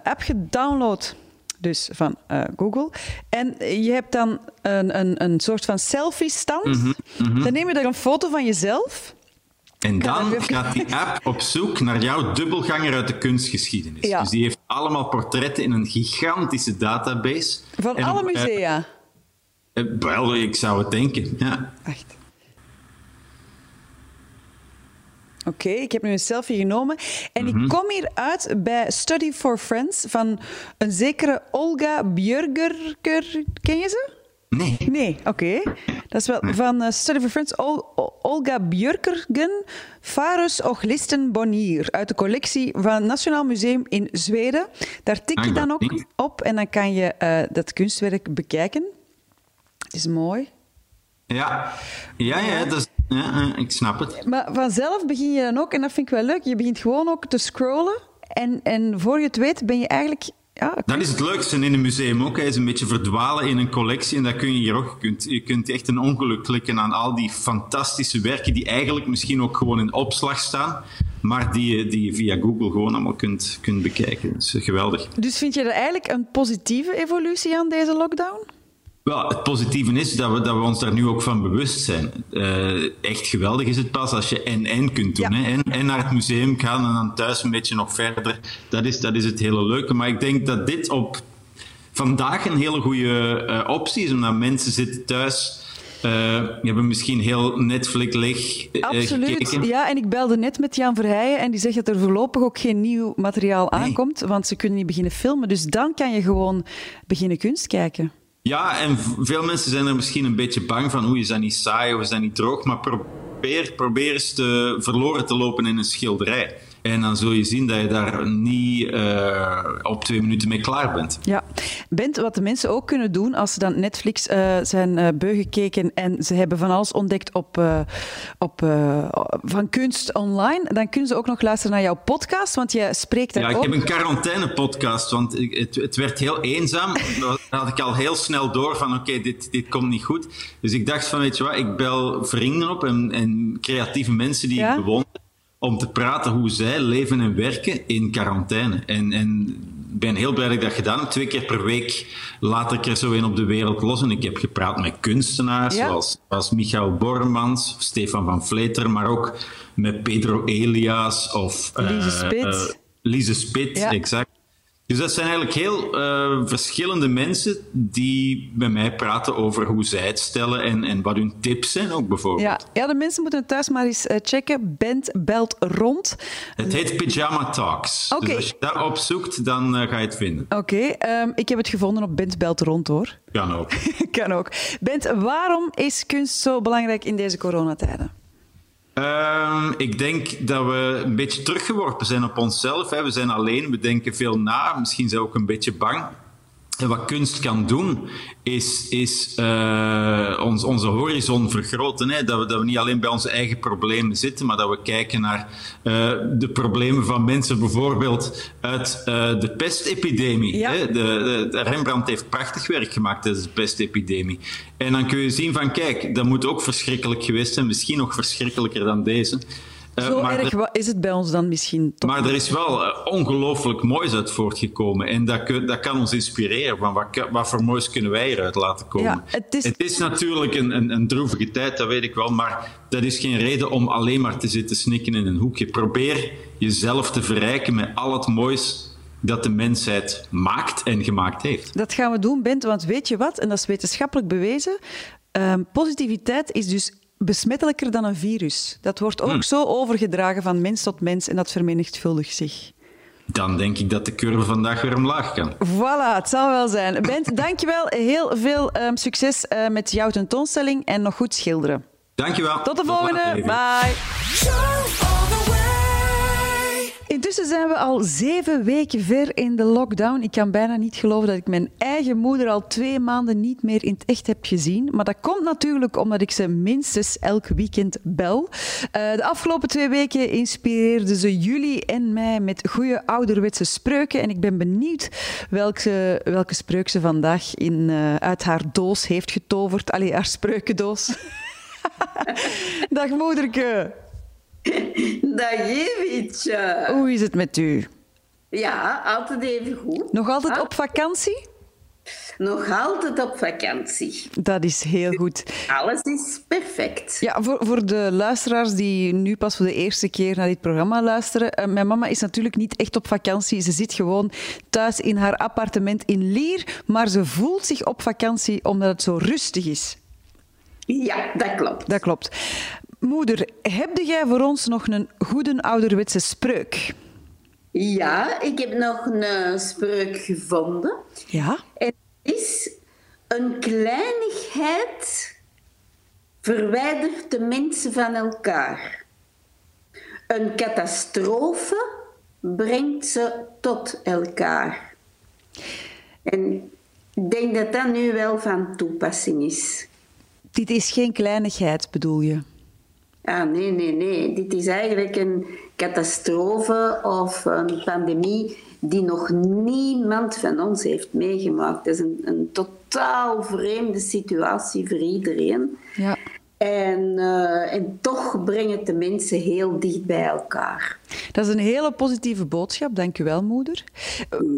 app gedownload. Dus van Google. En je hebt dan een, een, een soort van selfie-stand. Mhm, Dan neem je daar een foto van jezelf. En dan gaat die app op zoek naar jouw dubbelganger uit de kunstgeschiedenis. Ja. Dus die heeft allemaal portretten in een gigantische database. Van En alle op- eh, musea. eh, wel, ik zou het denken, ja. Wacht. Oké, ik heb nu een selfie genomen. En Mhm. ik kom hier uit bij Study for Friends van een zekere Olga Björgerker. Ken je ze? Nee. Nee, oké. Dat is wel van eh, Study for Friends. Ol- Olga Björkergen, Farus och Listen Bonnier. Uit de collectie van het Nationaal Museum in Zweden. Daar tik Ah, je ik dan ook op en dan kan je eh, dat kunstwerk bekijken. Het is mooi. Ja, ja, ja, dat is, ja ik snap het. Maar vanzelf begin je dan ook, en dat vind ik wel leuk, je begint gewoon ook te scrollen. En, en voor je het weet ben je eigenlijk... Ja, Dat is het leukste in een museum ook. Hij is een beetje verdwalen in een collectie. En dat kun je hier ook. Je kunt, je kunt echt een ongeluk klikken aan al die fantastische werken die eigenlijk misschien ook gewoon in opslag staan. Maar die, je- die je via Google gewoon allemaal kunt, kunt bekijken. Dat is geweldig. Dus vind je er eigenlijk een positieve evolutie aan deze lockdown? Wel, het positieve is dat we, dat we ons daar nu ook van bewust zijn. Eh, echt geweldig is het pas als je en-en kunt doen. Ja. Hè? En, en naar het museum gaan en dan thuis een beetje nog verder. Dat is, dat is het hele leuke. Maar ik denk dat dit op vandaag een hele goede eh, optie is, omdat mensen zitten thuis. eh hebben misschien heel Netflix leeg Absoluut. gekeken. Ja, en ik belde net met Jan Verheijen en die zegt dat er voorlopig ook geen nieuw materiaal Nee. aankomt, want ze kunnen niet beginnen filmen. Dus dan kan je gewoon beginnen kunst kijken. Ja, en veel mensen zijn er misschien een beetje bang van. Hoe is dat niet saai of is dat niet droog? Maar probeer, probeer eens te, verloren te lopen in een schilderij. En dan zul je zien dat je daar niet eh, op twee minuten mee klaar bent. Ja. Bent, wat de mensen ook kunnen doen als ze dan Netflix eh, zijn eh beu gekeken en ze hebben van alles ontdekt op, eh, op, eh, van kunst online, dan kunnen ze ook nog luisteren naar jouw podcast, want jij spreekt daar Ja, ik ook. heb een quarantaine-podcast, want het, het werd heel eenzaam. Dan had ik al heel snel door van, oké, dit, dit komt niet goed. Dus ik dacht van, weet je wat, ik bel vrienden op en, en creatieve mensen die Ja? ik bewonder, om te praten hoe zij leven en werken in quarantaine. En, en ben heel blij dat ik dat gedaan heb. Twee keer per week laat ik er zo een op de wereld los. En ik heb gepraat met kunstenaars Ja. zoals, zoals Michael Bormans, Stefan van Vleter, maar ook met Pedro Elias of... eh, Lise Spit. eh, Lise Spit, Ja. exact. Dus dat zijn eigenlijk heel eh, verschillende mensen die bij mij praten over hoe zij het stellen en, en wat hun tips zijn ook bijvoorbeeld. Ja, ja, de mensen moeten het thuis maar eens eh, checken. Bent belt rond. Het heet Pyjama Talks. Dus als je dat opzoekt, dan eh, ga je het vinden. Oké, ehm, ik heb het gevonden op Bent belt rond hoor. Kan ook. kan ook. Bent, waarom is kunst zo belangrijk in deze coronatijden? Ehm, ik denk dat we een beetje teruggeworpen zijn op onszelf. Hè. We zijn alleen, we denken veel na. Misschien zijn we ook een beetje bang. En wat kunst kan doen, is, is eh, ons, onze horizon vergroten. Hè? Dat, we, dat we niet alleen bij onze eigen problemen zitten, maar dat we kijken naar eh, de problemen van mensen, bijvoorbeeld uit eh, de pestepidemie. Ja. Hè? De, de, de Rembrandt heeft prachtig werk gemaakt tijdens de pestepidemie. En dan kun je zien van, kijk, dat moet ook verschrikkelijk geweest zijn, misschien nog verschrikkelijker dan deze. Eh, Zo maar erg er- is het bij ons dan misschien toch? maar er is wel eh, ongelooflijk moois uit voortgekomen. En dat, dat kan ons inspireren. Van wat, wat voor moois kunnen wij eruit laten komen? Ja, het is- natuurlijk een, een, een droevige tijd, dat weet ik wel. Maar dat is geen reden om alleen maar te zitten snikken in een hoekje. Probeer jezelf te verrijken met al het moois dat de mensheid maakt en gemaakt heeft. Dat gaan we doen, Bent, want weet je wat? En dat is wetenschappelijk bewezen. ehm, positiviteit is dus besmettelijker dan een virus. Dat wordt ook zo overgedragen van mens tot mens en dat vermenigvuldigt zich. Dan denk ik dat de curve vandaag weer omlaag kan. Voilà, het zal wel zijn. Bent, dankjewel. Heel veel ehm, succes eh, met jouw tentoonstelling en nog goed schilderen. Dankjewel. Tot de volgende. Bye. Intussen zijn we al zeven weken ver in de lockdown. Ik kan bijna niet geloven dat ik mijn eigen moeder al twee maanden niet meer in het echt heb gezien. Maar dat komt natuurlijk omdat ik ze minstens elk weekend bel. Eh, de afgelopen twee weken inspireerden ze jullie en mij met goede ouderwetse spreuken. En ik ben benieuwd welke, welke spreuk ze vandaag in, eh, uit haar doos heeft getoverd. Allee, haar spreukendoos. Dag moederke. Dag Evitje. Hoe is het met u? Ja, altijd even goed. Nog altijd Ah, op vakantie? Nog altijd op vakantie. Dat is heel goed. Alles is perfect. Ja, voor, voor de luisteraars die nu pas voor de eerste keer naar dit programma luisteren. eh, mijn mama is natuurlijk niet echt op vakantie. Ze zit gewoon thuis in haar appartement in Lier. Maar ze voelt zich op vakantie omdat het zo rustig is. Ja, dat klopt. Dat klopt. Moeder, heb jij voor ons nog een goede ouderwetse spreuk? Ja, ik heb nog een spreuk gevonden. Ja? Het is een kleinigheid verwijdert de mensen van elkaar. Een catastrofe brengt ze tot elkaar. En ik denk dat dat nu wel van toepassing is. Dit is geen kleinigheid, bedoel je? Ah, nee, nee, nee. Dit is eigenlijk een catastrofe of een pandemie die nog niemand van ons heeft meegemaakt. Het is een, een totaal vreemde situatie voor iedereen. Ja. En, eh, en toch brengt de mensen heel dicht bij elkaar. Dat is een hele positieve boodschap, dank u wel, moeder.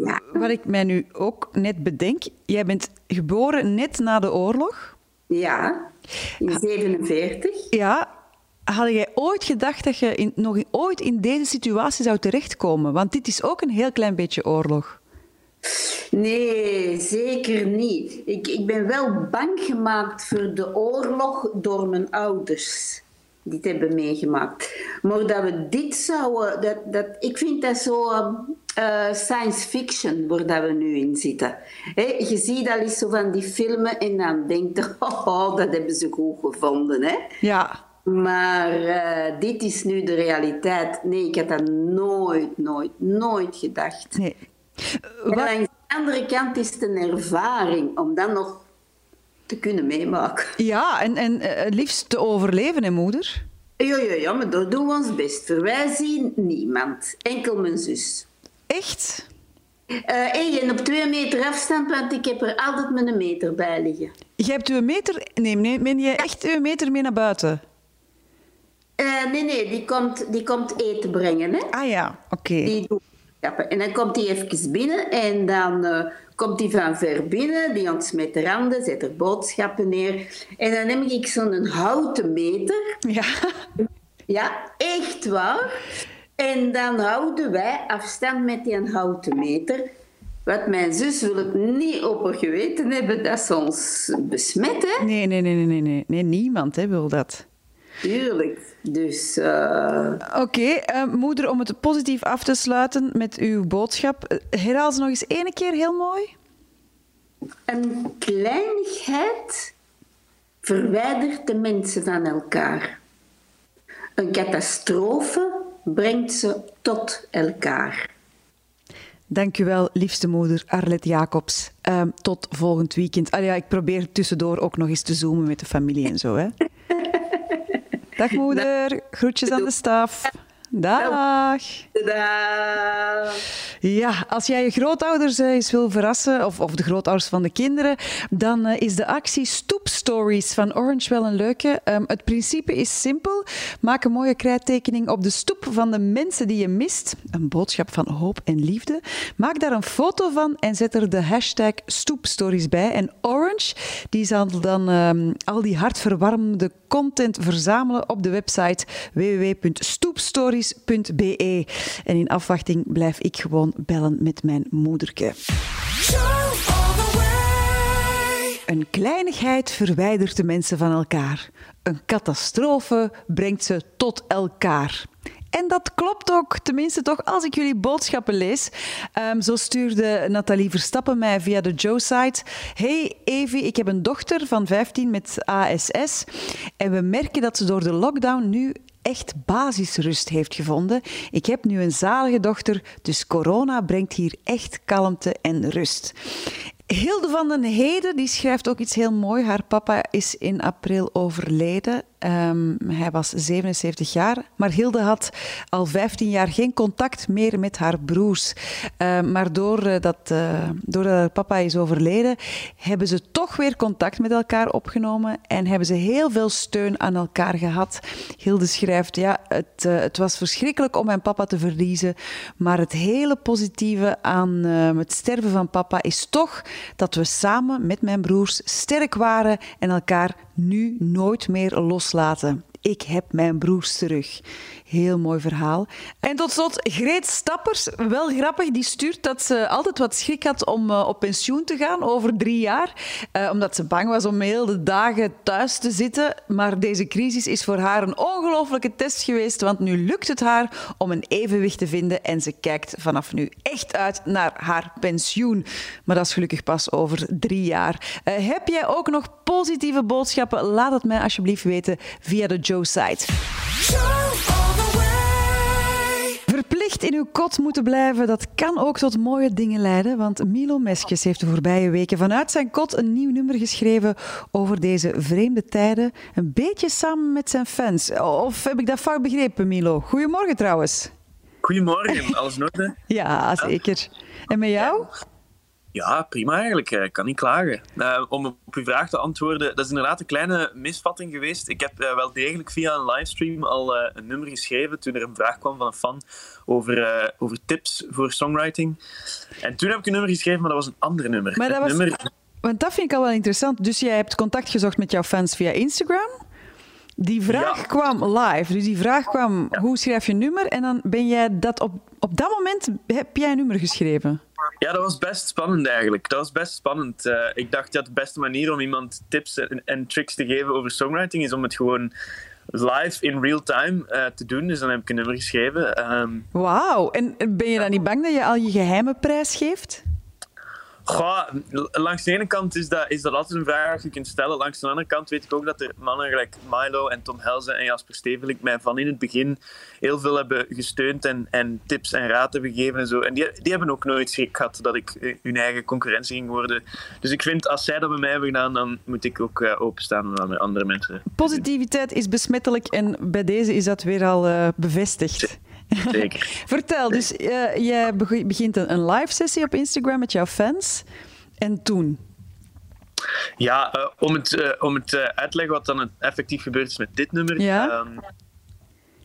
Ja. Wat ik mij nu ook net bedenk, jij bent geboren net na de oorlog. Ja, in 47. Ja, had jij ooit gedacht dat je in, nog ooit in deze situatie zou terechtkomen? Want dit is ook een heel klein beetje oorlog. Nee, zeker niet. Ik, ik ben wel bang gemaakt voor de oorlog door mijn ouders. Die het hebben meegemaakt. Maar dat we dit zouden... Dat, dat, ik vind dat zo eh, science fiction waar dat we nu in zitten. Je ziet al eens zo van die filmen en dan denkt je... Oh, dat hebben ze goed gevonden. Hè? Ja, Maar eh, dit is nu de realiteit. Nee, ik had dat nooit, nooit, nooit gedacht. nee. En Wat- langs de andere kant is het een ervaring om dat nog te kunnen meemaken. Ja, en, en eh, liefst te overleven, hè, moeder? Ja, ja, ja, maar daar doen we ons best voor. Wij zien niemand. Enkel mijn zus. Echt? Eh hey, en op twee meter afstand, want ik heb er altijd een meter bij liggen. Je hebt uw meter... Nee, nee, meen je echt uw meter mee naar buiten? Eh, nee, nee, die komt, die komt eten brengen. Hè? Ah ja, oké. Die doet boodschappen. En dan komt hij even binnen en dan eh, komt hij van ver binnen, die ontsmet de randen, zet er boodschappen neer. En dan neem ik zo'n houten meter. Ja. Ja, echt waar. En dan houden wij afstand met die houten meter. Want mijn zus wil het niet op haar geweten hebben dat ze ons besmet, hè? Nee, nee, nee, nee, nee. Nee, niemand hè, wil dat. Tuurlijk. Dus eh, Oké, eh, moeder, om het positief af te sluiten met uw boodschap. Herhaal ze nog eens één keer heel mooi. een kleinigheid verwijdert de mensen van elkaar. Een catastrofe brengt ze tot elkaar. Dank u wel, liefste moeder Arlet Jacobs. Ehm, tot volgend weekend. Ah ja, ik probeer tussendoor ook nog eens te zoomen met de familie en zo. Hè. Dag moeder, groetjes aan de staf. Dag. Tadaa! Ja, als jij je grootouders eh, eens wil verrassen, of, of de grootouders van de kinderen, dan eh, is de actie Stoep Stories van Orange wel een leuke. Ehm, het principe is simpel. Maak een mooie krijttekening op de stoep van de mensen die je mist. Een boodschap van hoop en liefde. Maak daar een foto van en zet er de hashtag Stoepstories bij. En Orange die zal dan ehm, al die hartverwarmende content verzamelen op de website www.stoepstories.be. En in afwachting blijf ik gewoon bellen met mijn moederke. Een kleinigheid verwijdert de mensen van elkaar. Een catastrofe brengt ze tot elkaar. En dat klopt ook, tenminste toch als ik jullie boodschappen lees. Ehm, zo stuurde Nathalie Verstappen mij via de Joe-site. Hey Evie, ik heb een dochter van 15 met ASS. En we merken dat ze door de lockdown nu echt basisrust heeft gevonden. Ik heb nu een zalige dochter, dus corona brengt hier echt kalmte en rust. Hilde van den Heden die schrijft ook iets heel mooi. Haar papa is in april overleden. Ehm, hij was 77 jaar, maar Hilde had al 15 jaar geen contact meer met haar broers. Ehm, maar doordat, uh, doordat haar papa is overleden, hebben ze toch weer contact met elkaar opgenomen en hebben ze heel veel steun aan elkaar gehad. Hilde schrijft, ja, het, uh, het was verschrikkelijk om mijn papa te verliezen, maar het hele positieve aan uh, het sterven van papa is toch dat we samen met mijn broers sterk waren en elkaar nu nooit meer loslaten. Ik heb mijn broers terug. Heel mooi verhaal. En tot slot, Greet Stappers, wel grappig, die stuurt dat ze altijd wat schrik had om uh, op pensioen te gaan over drie jaar. Uh, omdat ze bang was om heel de dagen thuis te zitten. Maar deze crisis is voor haar een ongelofelijke test geweest, want nu lukt het haar om een evenwicht te vinden en ze kijkt vanaf nu echt uit naar haar pensioen. Maar dat is gelukkig pas over drie jaar. Uh, heb jij ook nog positieve boodschappen? Laat het mij alsjeblieft weten via de Joe-site. Verplicht in uw kot moeten blijven, dat kan ook tot mooie dingen leiden. Want Milo Meskjes heeft de voorbije weken vanuit zijn kot een nieuw nummer geschreven over deze vreemde tijden. Een beetje samen met zijn fans. Of heb ik dat fout begrepen, Milo? Goedemorgen trouwens. Goedemorgen, alles in orde? ja, zeker. En met jou? Ja, prima eigenlijk. Ik kan niet klagen. Uh, om op uw vraag te antwoorden, dat is inderdaad een kleine misvatting geweest. Ik heb uh, wel degelijk via een livestream al uh, een nummer geschreven toen er een vraag kwam van een fan over, over tips voor songwriting. En toen heb ik een nummer geschreven, maar dat was een ander nummer. Maar dat was... nummer... Want dat vind ik al wel interessant. Dus jij hebt contact gezocht met jouw fans via Instagram? Die vraag ja. kwam live. Dus die vraag kwam, ja. hoe schrijf je een nummer? En dan ben jij dat op, op dat moment, heb jij een nummer geschreven? Ja, dat was best spannend eigenlijk. Dat was best spannend. Uh, ik dacht dat de beste manier om iemand tips en, en, tricks te geven over songwriting is om het gewoon live in real time uh, te doen. Dus dan heb ik een nummer geschreven. Um, Wauw. En ben je dan niet bang dat je al je geheime prijs geeft? Goh, langs de ene kant is dat, is dat altijd een vraag die je kunt stellen. Langs de andere kant weet ik ook dat er mannen gelijk Milo en Tom Helzen en Jasper Stevelink mij van in het begin heel veel hebben gesteund en, en tips en raad hebben gegeven en zo. En die, die hebben ook nooit schrik gehad dat ik hun eigen concurrentie ging worden. Dus ik vind, als zij dat bij mij hebben gedaan, dan moet ik ook uh, openstaan aan andere mensen. Positiviteit is besmettelijk en bij deze is dat weer al uh, bevestigd. Zeker. Vertel, dus uh, jij begint een, live sessie op Instagram met jouw fans. En toen? Ja, uh, om het, uh, om het uit te leggen wat dan effectief gebeurd is met dit nummer. Ja? Um,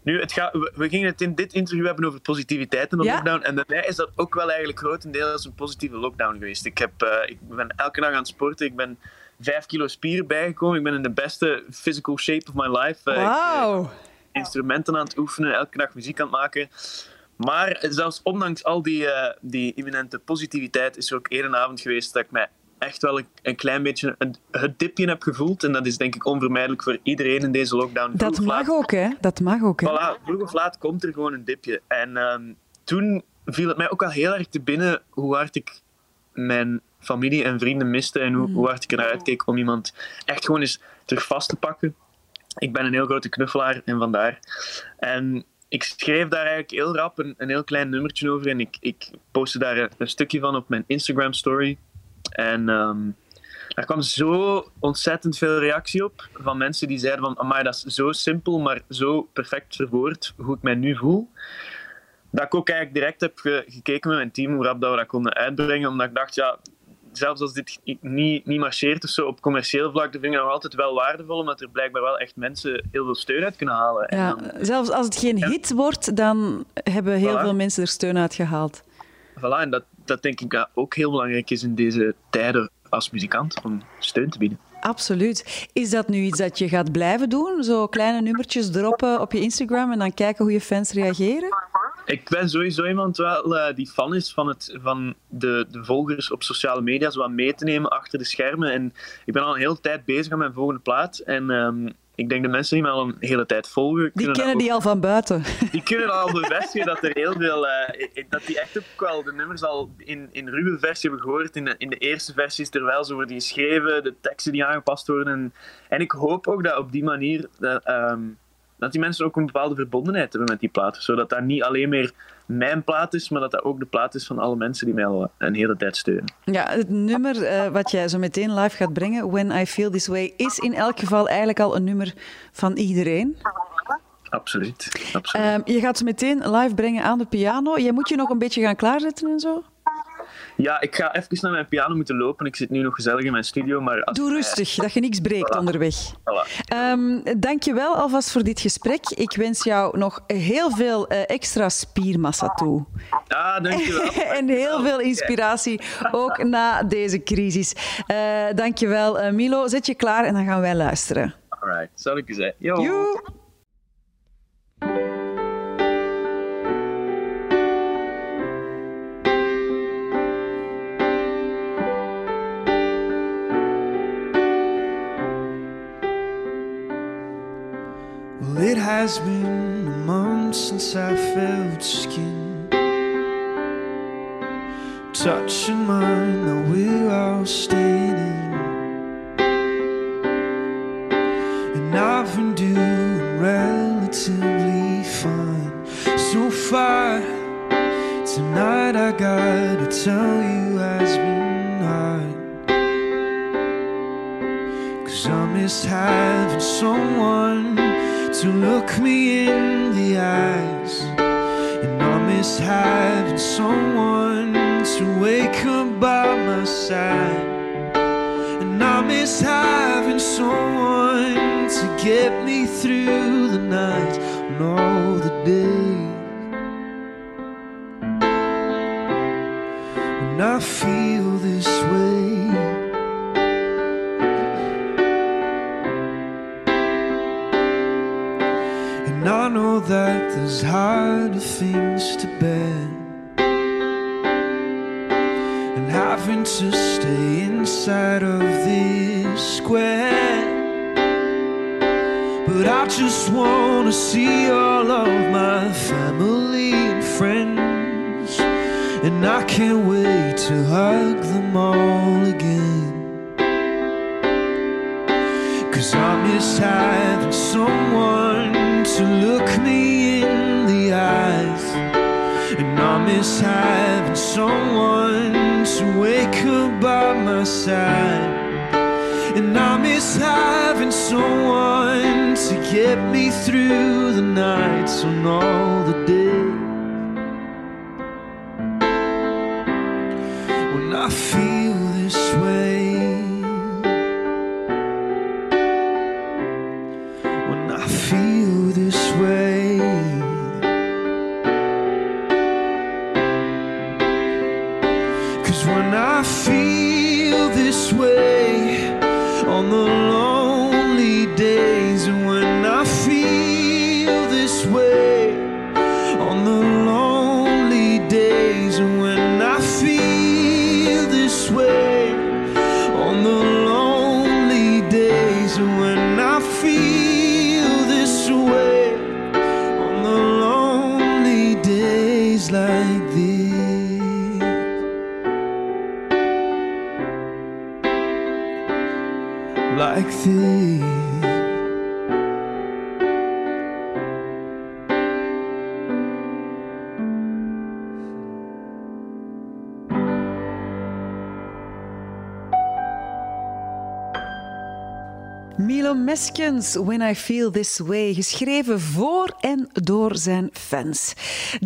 Nu, het gaat, we, we gingen het in dit interview hebben over positiviteit in de Ja. lockdown. En bij mij is dat ook wel eigenlijk grotendeels een positieve lockdown geweest. Ik, heb, eh, ik ben elke dag aan het sporten. Ik ben vijf kilo spieren bijgekomen. Ik ben in de beste physical shape of my life. Eh, ik, Wauw. Instrumenten aan het oefenen, elke dag muziek aan het maken. Maar zelfs ondanks al die, eh, die imminente positiviteit is er ook één avond geweest dat ik mij echt wel een, een klein beetje een, het dipje heb gevoeld. En dat is denk ik onvermijdelijk voor iedereen in deze lockdown. Vroeg Dat mag laat- ook, hè? Dat mag ook, hè? Voilà, vroeg of laat komt er gewoon een dipje. En ehm, toen viel het mij ook al heel erg te binnen hoe hard ik mijn familie en vrienden miste en hoe, hoe hard ik er naar uitkeek om iemand echt gewoon eens terug vast te pakken. Ik ben een heel grote knuffelaar en vandaar. En ik schreef daar eigenlijk heel rap een, een heel klein nummertje over en ik, ik postte daar een, stukje van op mijn Instagram story. En ehm, daar kwam zo ontzettend veel reactie op van mensen die zeiden van amai, dat is zo simpel, maar zo perfect verwoord hoe ik mij nu voel. Dat ik ook eigenlijk direct heb ge- gekeken met mijn team hoe rap dat we dat konden uitbrengen, omdat ik dacht, ja, zelfs als dit niet, niet marcheert of zo op commercieel vlak, dan vind ik het nog altijd wel waardevol, omdat er blijkbaar wel echt mensen heel veel steun uit kunnen halen. En Ja, dan- zelfs als het geen hit wordt, dan hebben heel Voilà. veel mensen er steun uit gehaald. Voilà, en dat, dat denk ik dat ook heel belangrijk is in deze tijden als muzikant, om steun te bieden. Absoluut. Is dat nu iets dat je gaat blijven doen? Zo kleine nummertjes droppen op je Instagram en dan kijken hoe je fans reageren? Ik ben sowieso iemand wel, eh, die fan is van, het, van de, de volgers op sociale media, zo wat mee te nemen achter de schermen. En ik ben al een hele tijd bezig aan mijn volgende plaat. En ehm, ik denk de mensen die mij al een hele tijd volgen, Die kennen die al van buiten. die kunnen al bevestigen dat er heel veel, eh, dat die echt ook wel de nummers al in, in ruwe versie hebben gehoord. In de, in de eerste versies terwijl ze worden geschreven, de teksten die aangepast worden. En, en ik hoop ook dat op die manier dat, ehm, dat die mensen ook een bepaalde verbondenheid hebben met die plaat. Zodat dat niet alleen meer mijn plaat is, maar dat dat ook de plaat is van alle mensen die mij al een hele tijd steunen. Ja, het nummer eh, wat jij zo meteen live gaat brengen, When I Feel This Way, is in elk geval eigenlijk al een nummer van iedereen. Absoluut. Absoluut. Ehm, je gaat ze meteen live brengen aan de piano. Jij moet je nog een beetje gaan klaarzetten en zo. Ja, ik ga even naar mijn piano moeten lopen. Ik zit nu nog gezellig in mijn studio, maar... Als, Doe rustig, dat je niks breekt onderweg. Voilà. Ehm Dank je wel alvast voor dit gesprek. Ik wens jou nog heel veel eh, extra spiermassa toe. Ah, dankjewel. en heel veel inspiratie, ook na deze crisis. Eh Dank je wel, eh, Milo. Zet je klaar en dan gaan wij luisteren. Alright, zal ik u zeggen. Yo. Joe! Has been a month since I felt skin touching mine. Now we're all staining, and I've been doing relatively fine so far. Tonight I gotta tell you has been hard. Cause I miss having someone to look me in the eyes. And I miss having someone to wake up by my side. And I miss having someone to get me through the night and all the days. When I feel there's harder things to bear. And having to stay inside of this square. But I just wanna see all of my family and friends. And I can't wait to hug them all again. Cause I miss having someone to look me in the eyes. And I miss having someone to wake up by my side. And I miss having someone to get me through the nights and all the days. This Meskens, When I Feel This Way, geschreven voor en door zijn fans.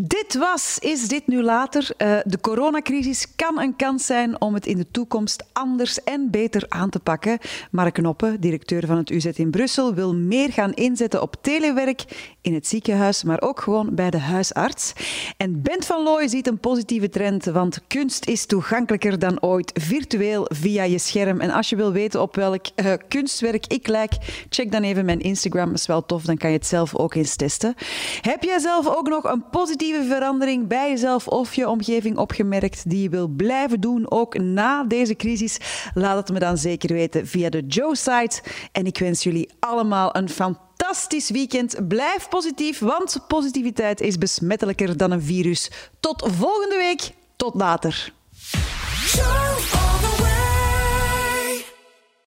Dit was Is Dit Nu Later? Uh, de coronacrisis kan een kans zijn om het in de toekomst anders en beter aan te pakken. Mark Knoppen, directeur van het UZ in Brussel, wil meer gaan inzetten op telewerk in het ziekenhuis, maar ook gewoon bij de huisarts. En Bent van Looy ziet een positieve trend, want kunst is toegankelijker dan ooit, virtueel via je scherm. En als je wil weten op welk uh, kunstwerk ik lijk, check dan even mijn Instagram. Is wel tof, dan kan je het zelf ook eens testen. Heb jij zelf ook nog een positieve verandering bij jezelf of je omgeving opgemerkt die je wil blijven doen, ook na deze crisis? Laat het me dan zeker weten via de Joe-site. En ik wens jullie allemaal een fantastisch weekend. Blijf positief, want positiviteit is besmettelijker dan een virus. Tot volgende week. Tot later.